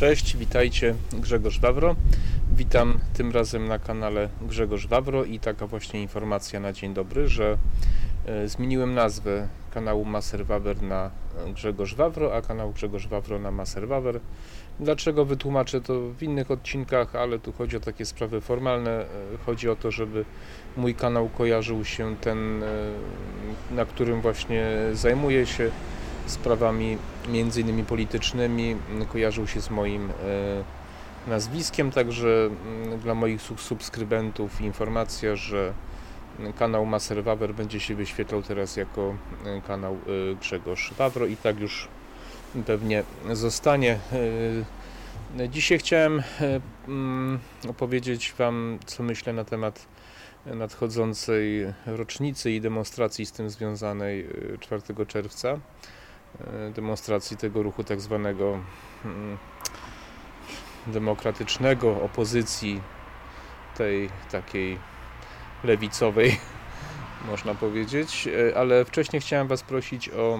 Cześć, witajcie, Grzegorz Wawro. Witam tym razem na kanale Grzegorz Wawro i taka właśnie informacja na dzień dobry, że e, zmieniłem nazwę kanału Maser Wawer na Grzegorz Wawro, a kanał Grzegorz Wawro na Maser Wawer. Dlaczego wytłumaczę to w innych odcinkach, ale tu chodzi o takie sprawy formalne. E, chodzi o to, żeby mój kanał kojarzył się ten, e, na którym właśnie zajmuję się sprawami między innymi politycznymi, kojarzył się z moim e, nazwiskiem, także mm, dla moich subskrybentów informacja, że kanał Maser Wawer będzie się wyświetlał teraz jako e, kanał e, Grzegorz Wawro i tak już pewnie zostanie. Dzisiaj chciałem mm, opowiedzieć Wam, co myślę na temat nadchodzącej rocznicy i demonstracji z tym związanej 4 czerwca. E, demonstracji tego ruchu tak zwanego mm, demokratycznego, opozycji tej takiej lewicowej, można powiedzieć, e, ale wcześniej chciałem Was prosić o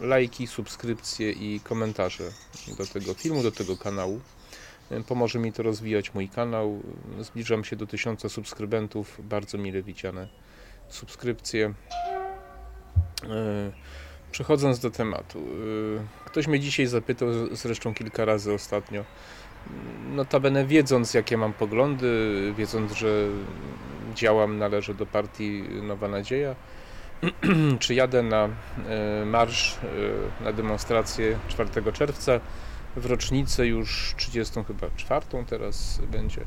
e, lajki, subskrypcje i komentarze do tego filmu, do tego kanału. Pomoże mi to rozwijać mój kanał. Zbliżam się do tysiąca subskrybentów, bardzo mile widziane subskrypcje. Przechodząc do tematu, y, ktoś mnie dzisiaj zapytał, zresztą kilka razy ostatnio, notabene wiedząc jakie mam poglądy, wiedząc, że działam, należę do partii Nowa Nadzieja, czy jadę na y, marsz, y, na demonstrację 4 czerwca. W rocznicę już 30 chyba czwartą teraz będzie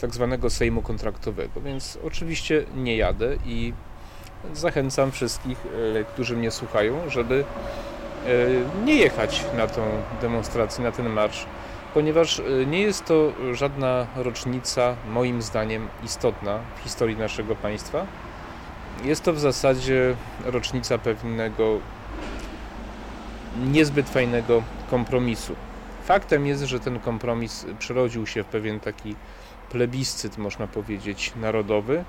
tak zwanego Sejmu kontraktowego, więc oczywiście nie jadę i zachęcam wszystkich, e, którzy mnie słuchają, żeby e, nie jechać na tą demonstrację, na ten marsz, ponieważ e, nie jest to żadna rocznica, moim zdaniem, istotna w historii naszego państwa. Jest to w zasadzie rocznica pewnego niezbyt fajnego kompromisu. Faktem jest, że ten kompromis przerodził się w pewien taki plebiscyt, można powiedzieć, narodowy,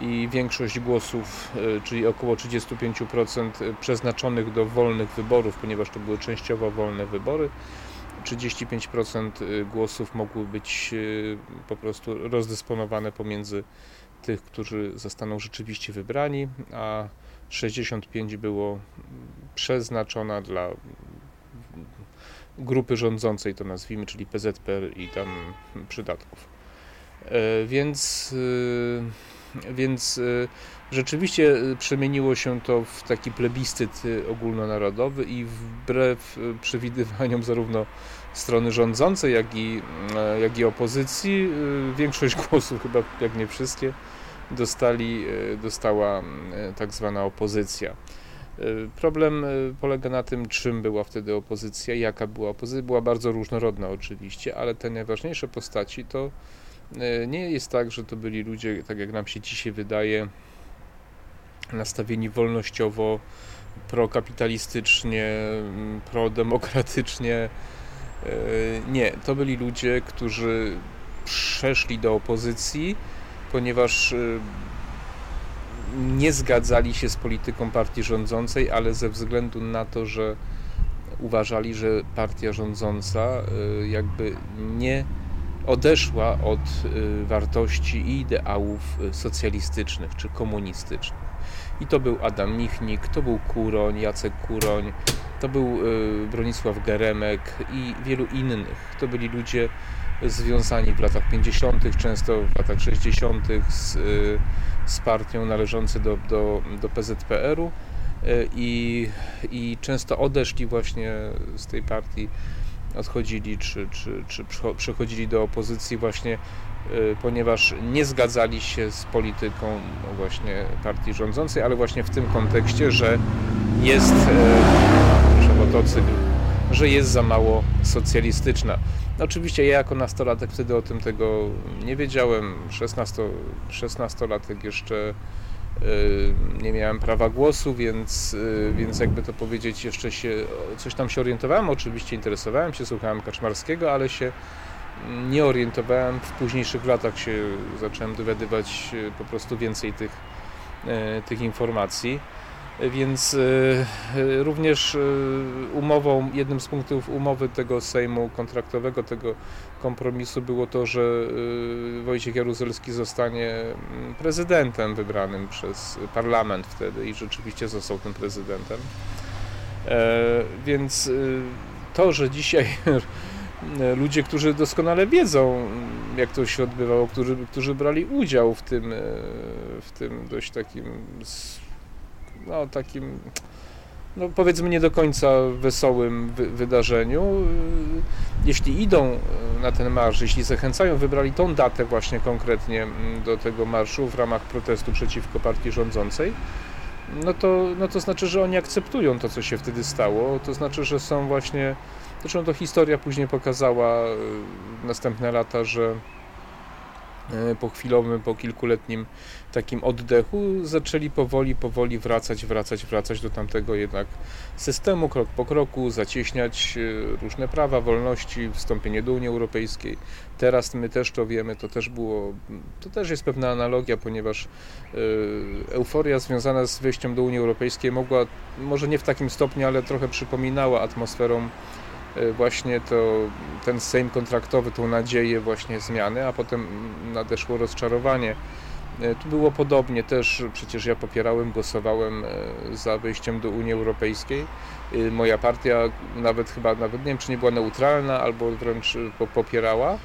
i większość głosów, e, czyli około 35% przeznaczonych do wolnych wyborów, ponieważ to były częściowo wolne wybory. 35% e, głosów mogły być e, po prostu rozdysponowane pomiędzy tych, którzy zostaną rzeczywiście wybrani, a 65 było przeznaczona dla grupy rządzącej, to nazwijmy, czyli PZPR i tam przydatków. Więc więc y, rzeczywiście y, przemieniło się to w taki plebiscyt y, ogólnonarodowy i wbrew przewidywaniom zarówno strony rządzącej, jak i, jak i opozycji, większość głosów, chyba jak nie wszystkie, dostali, dostała tak zwana opozycja. Problem polega na tym, czym była wtedy opozycja, jaka była opozycja. Była bardzo różnorodna oczywiście, ale te najważniejsze postaci to nie jest tak, że to byli ludzie, tak jak nam się dzisiaj wydaje, nastawieni wolnościowo, prokapitalistycznie, mm, prodemokratycznie. E, nie, to byli ludzie, którzy przeszli do opozycji, ponieważ e, nie zgadzali się z polityką partii rządzącej, ale ze względu na to, że uważali, że partia rządząca jakby nie odeszła od y, wartości i ideałów y, socjalistycznych czy komunistycznych. I to był Adam Michnik, to był Kuroń, Jacek Kuroń, to był y, Bronisław Geremek i wielu innych. To byli ludzie związani w latach 50., często w latach 60. z, z partią należący do, do, do PZPR-u i, i często odeszli właśnie z tej partii odchodzili czy, czy, czy przechodzili do opozycji właśnie y, ponieważ nie zgadzali się z polityką no właśnie partii rządzącej, ale właśnie w tym kontekście, że jest proszę motocykl, że jest za mało socjalistyczna. Oczywiście ja jako nastolatek wtedy o tym tego nie wiedziałem. 16, 16-latek jeszcze Y, nie miałem prawa głosu, więc, y, więc jakby to powiedzieć, jeszcze się coś tam się orientowałem, oczywiście interesowałem się, słuchałem Kaczmarskiego, ale się nie orientowałem. W późniejszych latach się zacząłem dowiadywać y, po prostu więcej tych, tych informacji. Więc również umową, jednym z punktów umowy tego Sejmu kontraktowego, tego kompromisu było to, że Wojciech Jaruzelski zostanie mm, prezydentem wybranym przez parlament wtedy i rzeczywiście został tym prezydentem. Więc to, że dzisiaj ludzie, którzy doskonale wiedzą, jak to się odbywało, którzy, którzy brali udział w tym, e, w tym dość takim, no takim, no powiedzmy nie do końca wesołym wy wydarzeniu. E, jeśli idą e, na ten marsz, jeśli zachęcają, wybrali tą datę właśnie konkretnie do tego marszu w ramach protestu przeciwko partii rządzącej, no to, no to znaczy, że oni akceptują to, co się wtedy stało. To znaczy, że są właśnie. Zresztą to historia później pokazała następne lata, że po chwilowym, po kilkuletnim takim oddechu zaczęli powoli, powoli wracać, wracać, wracać do tamtego jednak systemu, krok po kroku, zacieśniać e, różne prawa, wolności, wstąpienie do Unii Europejskiej. Teraz my też to wiemy, to też było, to też jest pewna analogia, ponieważ e, euforia związana z wejściem do Unii Europejskiej mogła, może nie w takim stopniu, ale trochę przypominała atmosferą E, właśnie to, ten Sejm kontraktowy, tą nadzieję właśnie zmiany, a potem nadeszło rozczarowanie. E, tu było podobnie też, przecież ja popierałem, głosowałem e, za wejściem do Unii Europejskiej. Moja partia nawet chyba, nawet nie wiem, czy nie była neutralna, albo wręcz popierała.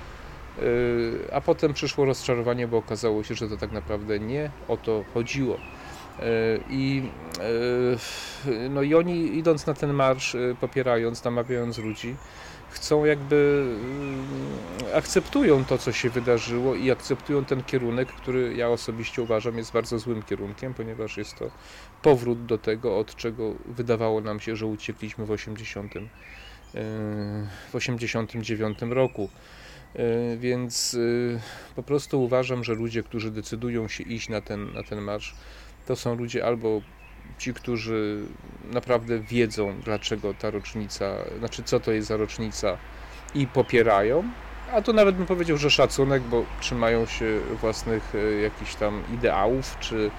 A potem przyszło rozczarowanie, bo okazało się, że to tak naprawdę nie o to chodziło. E, I, e, no i oni idąc na ten marsz, e, popierając, namawiając ludzi, chcą jakby, akceptują to, co się wydarzyło i akceptują ten kierunek, który ja osobiście uważam jest bardzo złym kierunkiem, ponieważ jest to powrót do tego, od czego wydawało nam się, że uciekliśmy w 80, w 89 roku. Więc po prostu uważam, że ludzie, którzy decydują się iść na ten, na ten marsz, to są ludzie albo ci, którzy naprawdę wiedzą, dlaczego ta rocznica, znaczy co to jest za rocznica i popierają, a to nawet bym powiedział, że szacunek, bo trzymają się własnych e, jakichś tam ideałów, czy,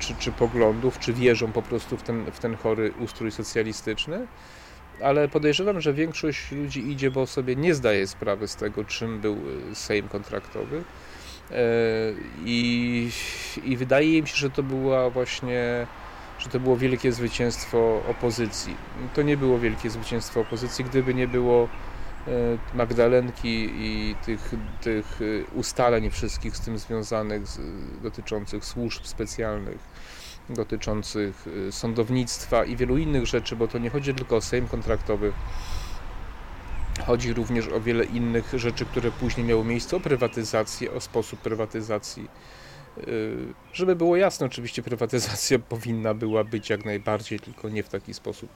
czy, czy poglądów, czy wierzą po prostu w ten, w ten chory ustrój socjalistyczny. Ale podejrzewam, że większość ludzi idzie, bo sobie nie zdaje sprawy z tego, czym był e, Sejm kontraktowy I, I wydaje mi się, że to była właśnie, że to było wielkie zwycięstwo opozycji. To nie było wielkie zwycięstwo opozycji, gdyby nie było e, Magdalenki i tych, tych e, ustaleń wszystkich z tym związanych, z, dotyczących służb specjalnych, dotyczących sądownictwa i wielu innych rzeczy, bo to nie chodzi tylko o Sejm kontraktowy, Chodzi również o wiele innych rzeczy, które później miały miejsce, o prywatyzację, o sposób prywatyzacji. Y, żeby było jasne, oczywiście prywatyzacja powinna była być jak najbardziej, tylko nie w taki sposób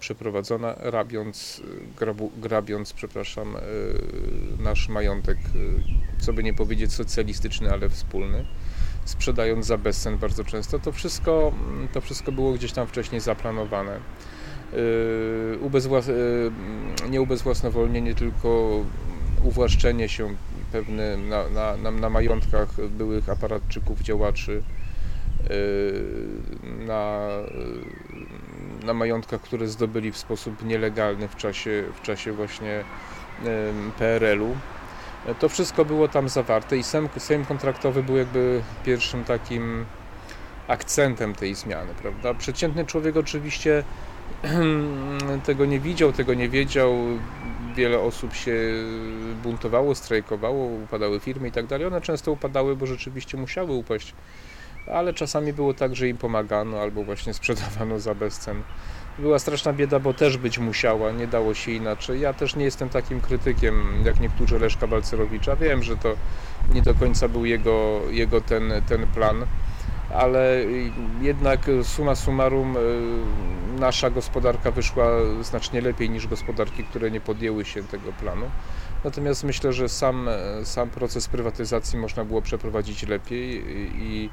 przeprowadzona, rabiąc, grabu, grabiąc, przepraszam, y, nasz majątek, y, co by nie powiedzieć socjalistyczny, ale wspólny, sprzedając za bezcen bardzo często. To wszystko, to wszystko było gdzieś tam wcześniej zaplanowane. Yy, ubezwłas yy, nie ubezwłasnowolnienie, tylko uwłaszczenie się pewne na, na, na, majątkach byłych aparatczyków, działaczy, yy, na, na majątkach, które zdobyli w sposób nielegalny w czasie, w czasie właśnie PRL-u. To wszystko było tam zawarte i Sejm, Sejm kontraktowy był jakby pierwszym takim akcentem tej zmiany, prawda? Przeciętny człowiek oczywiście tego nie widział, tego nie wiedział. Wiele osób się buntowało, strajkowało, upadały firmy i tak dalej. One często upadały, bo rzeczywiście musiały upaść, ale czasami było tak, że im pomagano albo właśnie sprzedawano za bezcen. Była straszna bieda, bo też być musiała, nie dało się inaczej. Ja też nie jestem takim krytykiem jak niektórzy Leszka Balcerowicza. Wiem, że to nie do końca był jego, jego ten, ten plan ale jednak suma summarum y, nasza gospodarka wyszła znacznie lepiej niż gospodarki, które nie podjęły się tego planu. Natomiast myślę, że sam, sam proces prywatyzacji można było przeprowadzić lepiej i,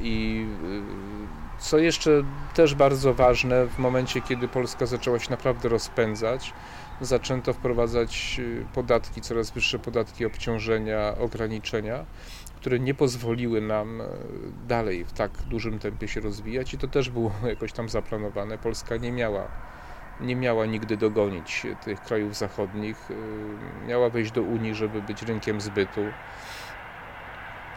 i y, co jeszcze też bardzo ważne, w momencie kiedy Polska zaczęła się naprawdę rozpędzać, zaczęto wprowadzać podatki, coraz wyższe podatki obciążenia, ograniczenia, które nie pozwoliły nam dalej w tak dużym tempie się rozwijać i to też było jakoś tam zaplanowane. Polska nie miała nie miała nigdy dogonić tych krajów zachodnich. Miała wejść do Unii, żeby być rynkiem zbytu.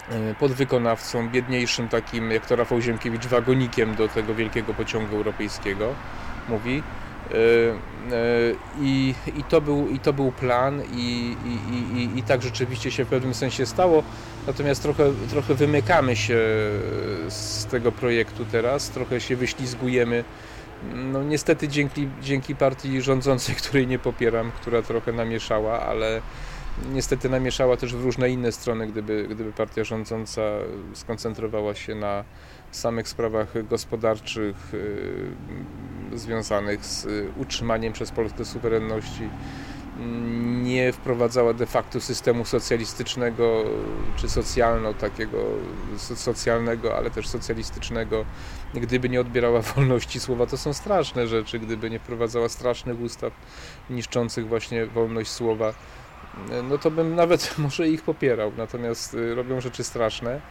E, podwykonawcą, biedniejszym takim, jak to Rafał Ziemkiewicz, wagonikiem do tego wielkiego pociągu europejskiego, mówi. E, e, I, i, to, był, i to był plan i, i, i, i tak rzeczywiście się w pewnym sensie stało. Natomiast trochę, trochę wymykamy się z tego projektu teraz, trochę się wyślizgujemy. No niestety dzięki, dzięki partii rządzącej, której nie popieram, która trochę namieszała, ale niestety namieszała też w różne inne strony, gdyby, gdyby partia rządząca skoncentrowała się na samych sprawach gospodarczych yy, związanych z utrzymaniem przez Polskę suwerenności, nie wprowadzała de facto systemu socjalistycznego czy socjalno takiego socjalnego, ale też socjalistycznego, gdyby nie odbierała wolności słowa, to są straszne rzeczy, gdyby nie wprowadzała strasznych ustaw niszczących właśnie wolność słowa no to bym nawet może ich popierał. Natomiast y, robią rzeczy straszne,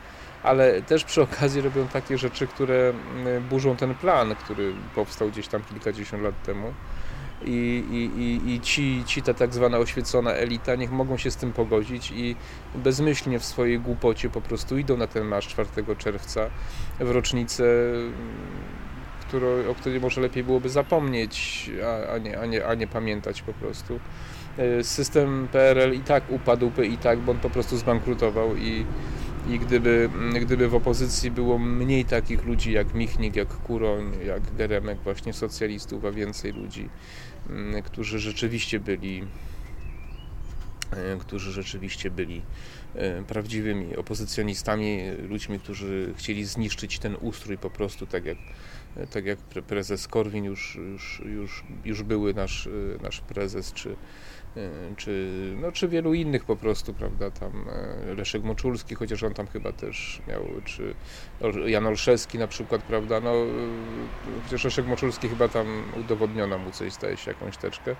ale też przy okazji robią takie rzeczy, które y, burzą ten plan, który powstał gdzieś tam kilkadziesiąt lat temu. I, i, i ci, ci ta tak zwana oświecona elita niech mogą się z tym pogodzić i bezmyślnie w swojej głupocie po prostu idą na ten marsz 4 czerwca w rocznicę, którą, o której może lepiej byłoby zapomnieć, a, a, nie, a, nie, a nie pamiętać po prostu. E, system PRL i tak upadłby i tak, bo on po prostu zbankrutował i, i gdyby, gdyby w opozycji było mniej takich ludzi jak Michnik, jak Kuroń, jak Geremek, właśnie socjalistów, a więcej ludzi, którzy rzeczywiście byli e, którzy rzeczywiście byli e, prawdziwymi opozycjonistami, ludźmi, którzy chcieli zniszczyć ten ustrój po prostu, tak jak, tak jak prezes Korwin już, już, już, już były nasz, nasz prezes, czy, czy, no, czy wielu innych po prostu, prawda, tam e, Leszek Moczulski, chociaż on tam chyba też miał, czy Jan Olszewski na przykład, prawda, no, e, chociaż Leszek Moczulski chyba tam udowodniono mu coś, zdaje się, jakąś teczkę,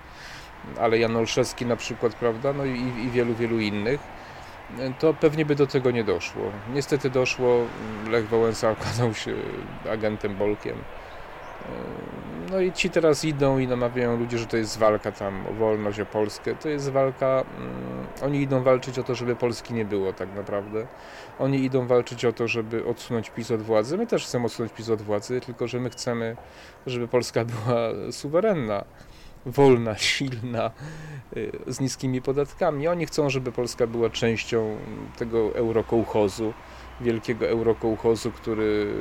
ale Jan Olszewski na przykład, prawda, no i, i wielu, wielu innych, to pewnie by do tego nie doszło. Niestety doszło, Lech Wałęsa okazał się agentem Bolkiem, no i ci teraz idą i namawiają ludzi, że to jest walka tam o wolność, o Polskę. To jest walka, mm, oni idą walczyć o to, żeby Polski nie było tak naprawdę. Oni idą walczyć o to, żeby odsunąć PiS od władzy. My też chcemy odsunąć PiS od władzy, tylko że my chcemy, żeby Polska była suwerenna, wolna, silna, y, z niskimi podatkami. Oni chcą, żeby Polska była częścią tego eurokołchozu, wielkiego eurokołchozu, który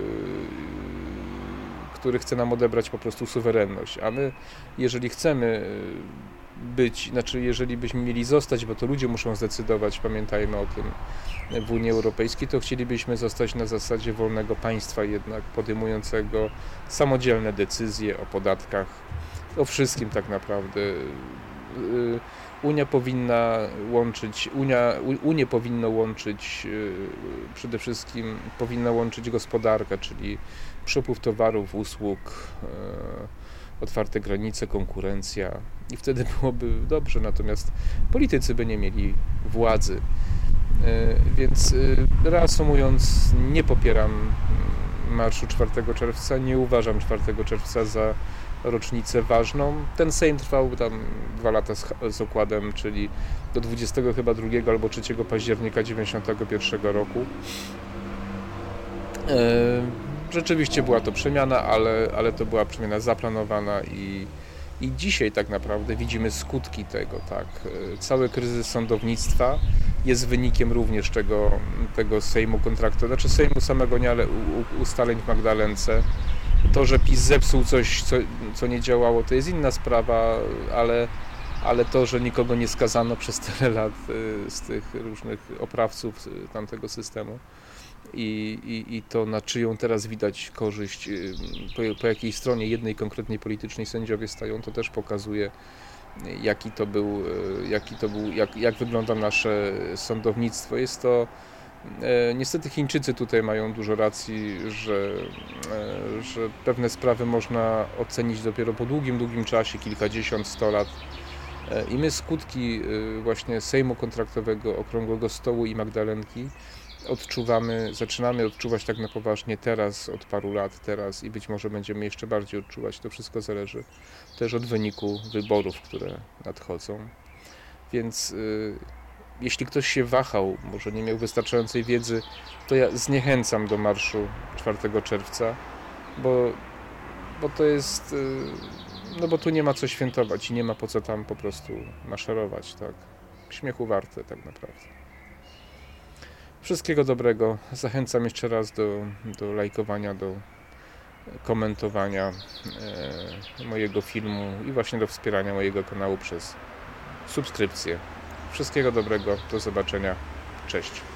który chce nam odebrać po prostu suwerenność. A my, jeżeli chcemy e, być, znaczy jeżeli byśmy mieli zostać, bo to ludzie muszą zdecydować, pamiętajmy o tym w Unii Europejskiej, to chcielibyśmy zostać na zasadzie wolnego państwa jednak podejmującego samodzielne decyzje o podatkach, o wszystkim tak naprawdę. Unia powinna łączyć, Unia, Unię powinno łączyć e, przede wszystkim powinna łączyć gospodarka, czyli przepływ towarów, usług, e, otwarte granice, konkurencja i wtedy byłoby dobrze, natomiast politycy by nie mieli władzy. E, więc reasumując, nie popieram marszu 4 czerwca, nie uważam 4 czerwca za rocznicę ważną. Ten Sejm trwał tam dwa lata z, z okładem, czyli do 20 chyba 2 albo 3 października 91 roku rzeczywiście była to przemiana, ale, ale to była przemiana zaplanowana i, i dzisiaj tak naprawdę widzimy skutki tego, tak. Cały kryzys sądownictwa jest wynikiem również tego, tego Sejmu kontraktu, znaczy Sejmu samego nie, ale ustaleń w Magdalence. To, że PiS zepsuł coś, co, co nie działało, to jest inna sprawa, ale, ale to, że nikogo nie skazano przez tyle lat y, z tych różnych oprawców tamtego systemu, i, i, i to na czyją teraz widać korzyść, y, po, po jakiej stronie jednej konkretnej politycznej sędziowie stają, to też pokazuje jaki to był, y, jaki to był jak, jak wygląda nasze sądownictwo. Jest to e, Niestety Chińczycy tutaj mają dużo racji, że, e, że pewne sprawy można ocenić dopiero po długim, długim czasie, kilkadziesiąt, sto lat I my skutki właśnie Sejmu Kontraktowego, Okrągłego Stołu i Magdalenki odczuwamy, zaczynamy odczuwać tak na poważnie teraz, od paru lat teraz i być może będziemy jeszcze bardziej odczuwać. To wszystko zależy też od wyniku wyborów, które nadchodzą. Więc y, jeśli ktoś się wahał, może nie miał wystarczającej wiedzy, to ja zniechęcam do marszu 4 czerwca, bo, bo to jest, y, no bo tu nie ma co świętować i nie ma po co tam po prostu maszerować, tak. Śmiechu warte tak naprawdę. Wszystkiego dobrego. Zachęcam jeszcze raz do, do lajkowania, do komentowania e, mojego filmu i właśnie do wspierania mojego kanału przez subskrypcję. Wszystkiego dobrego, do zobaczenia. Cześć.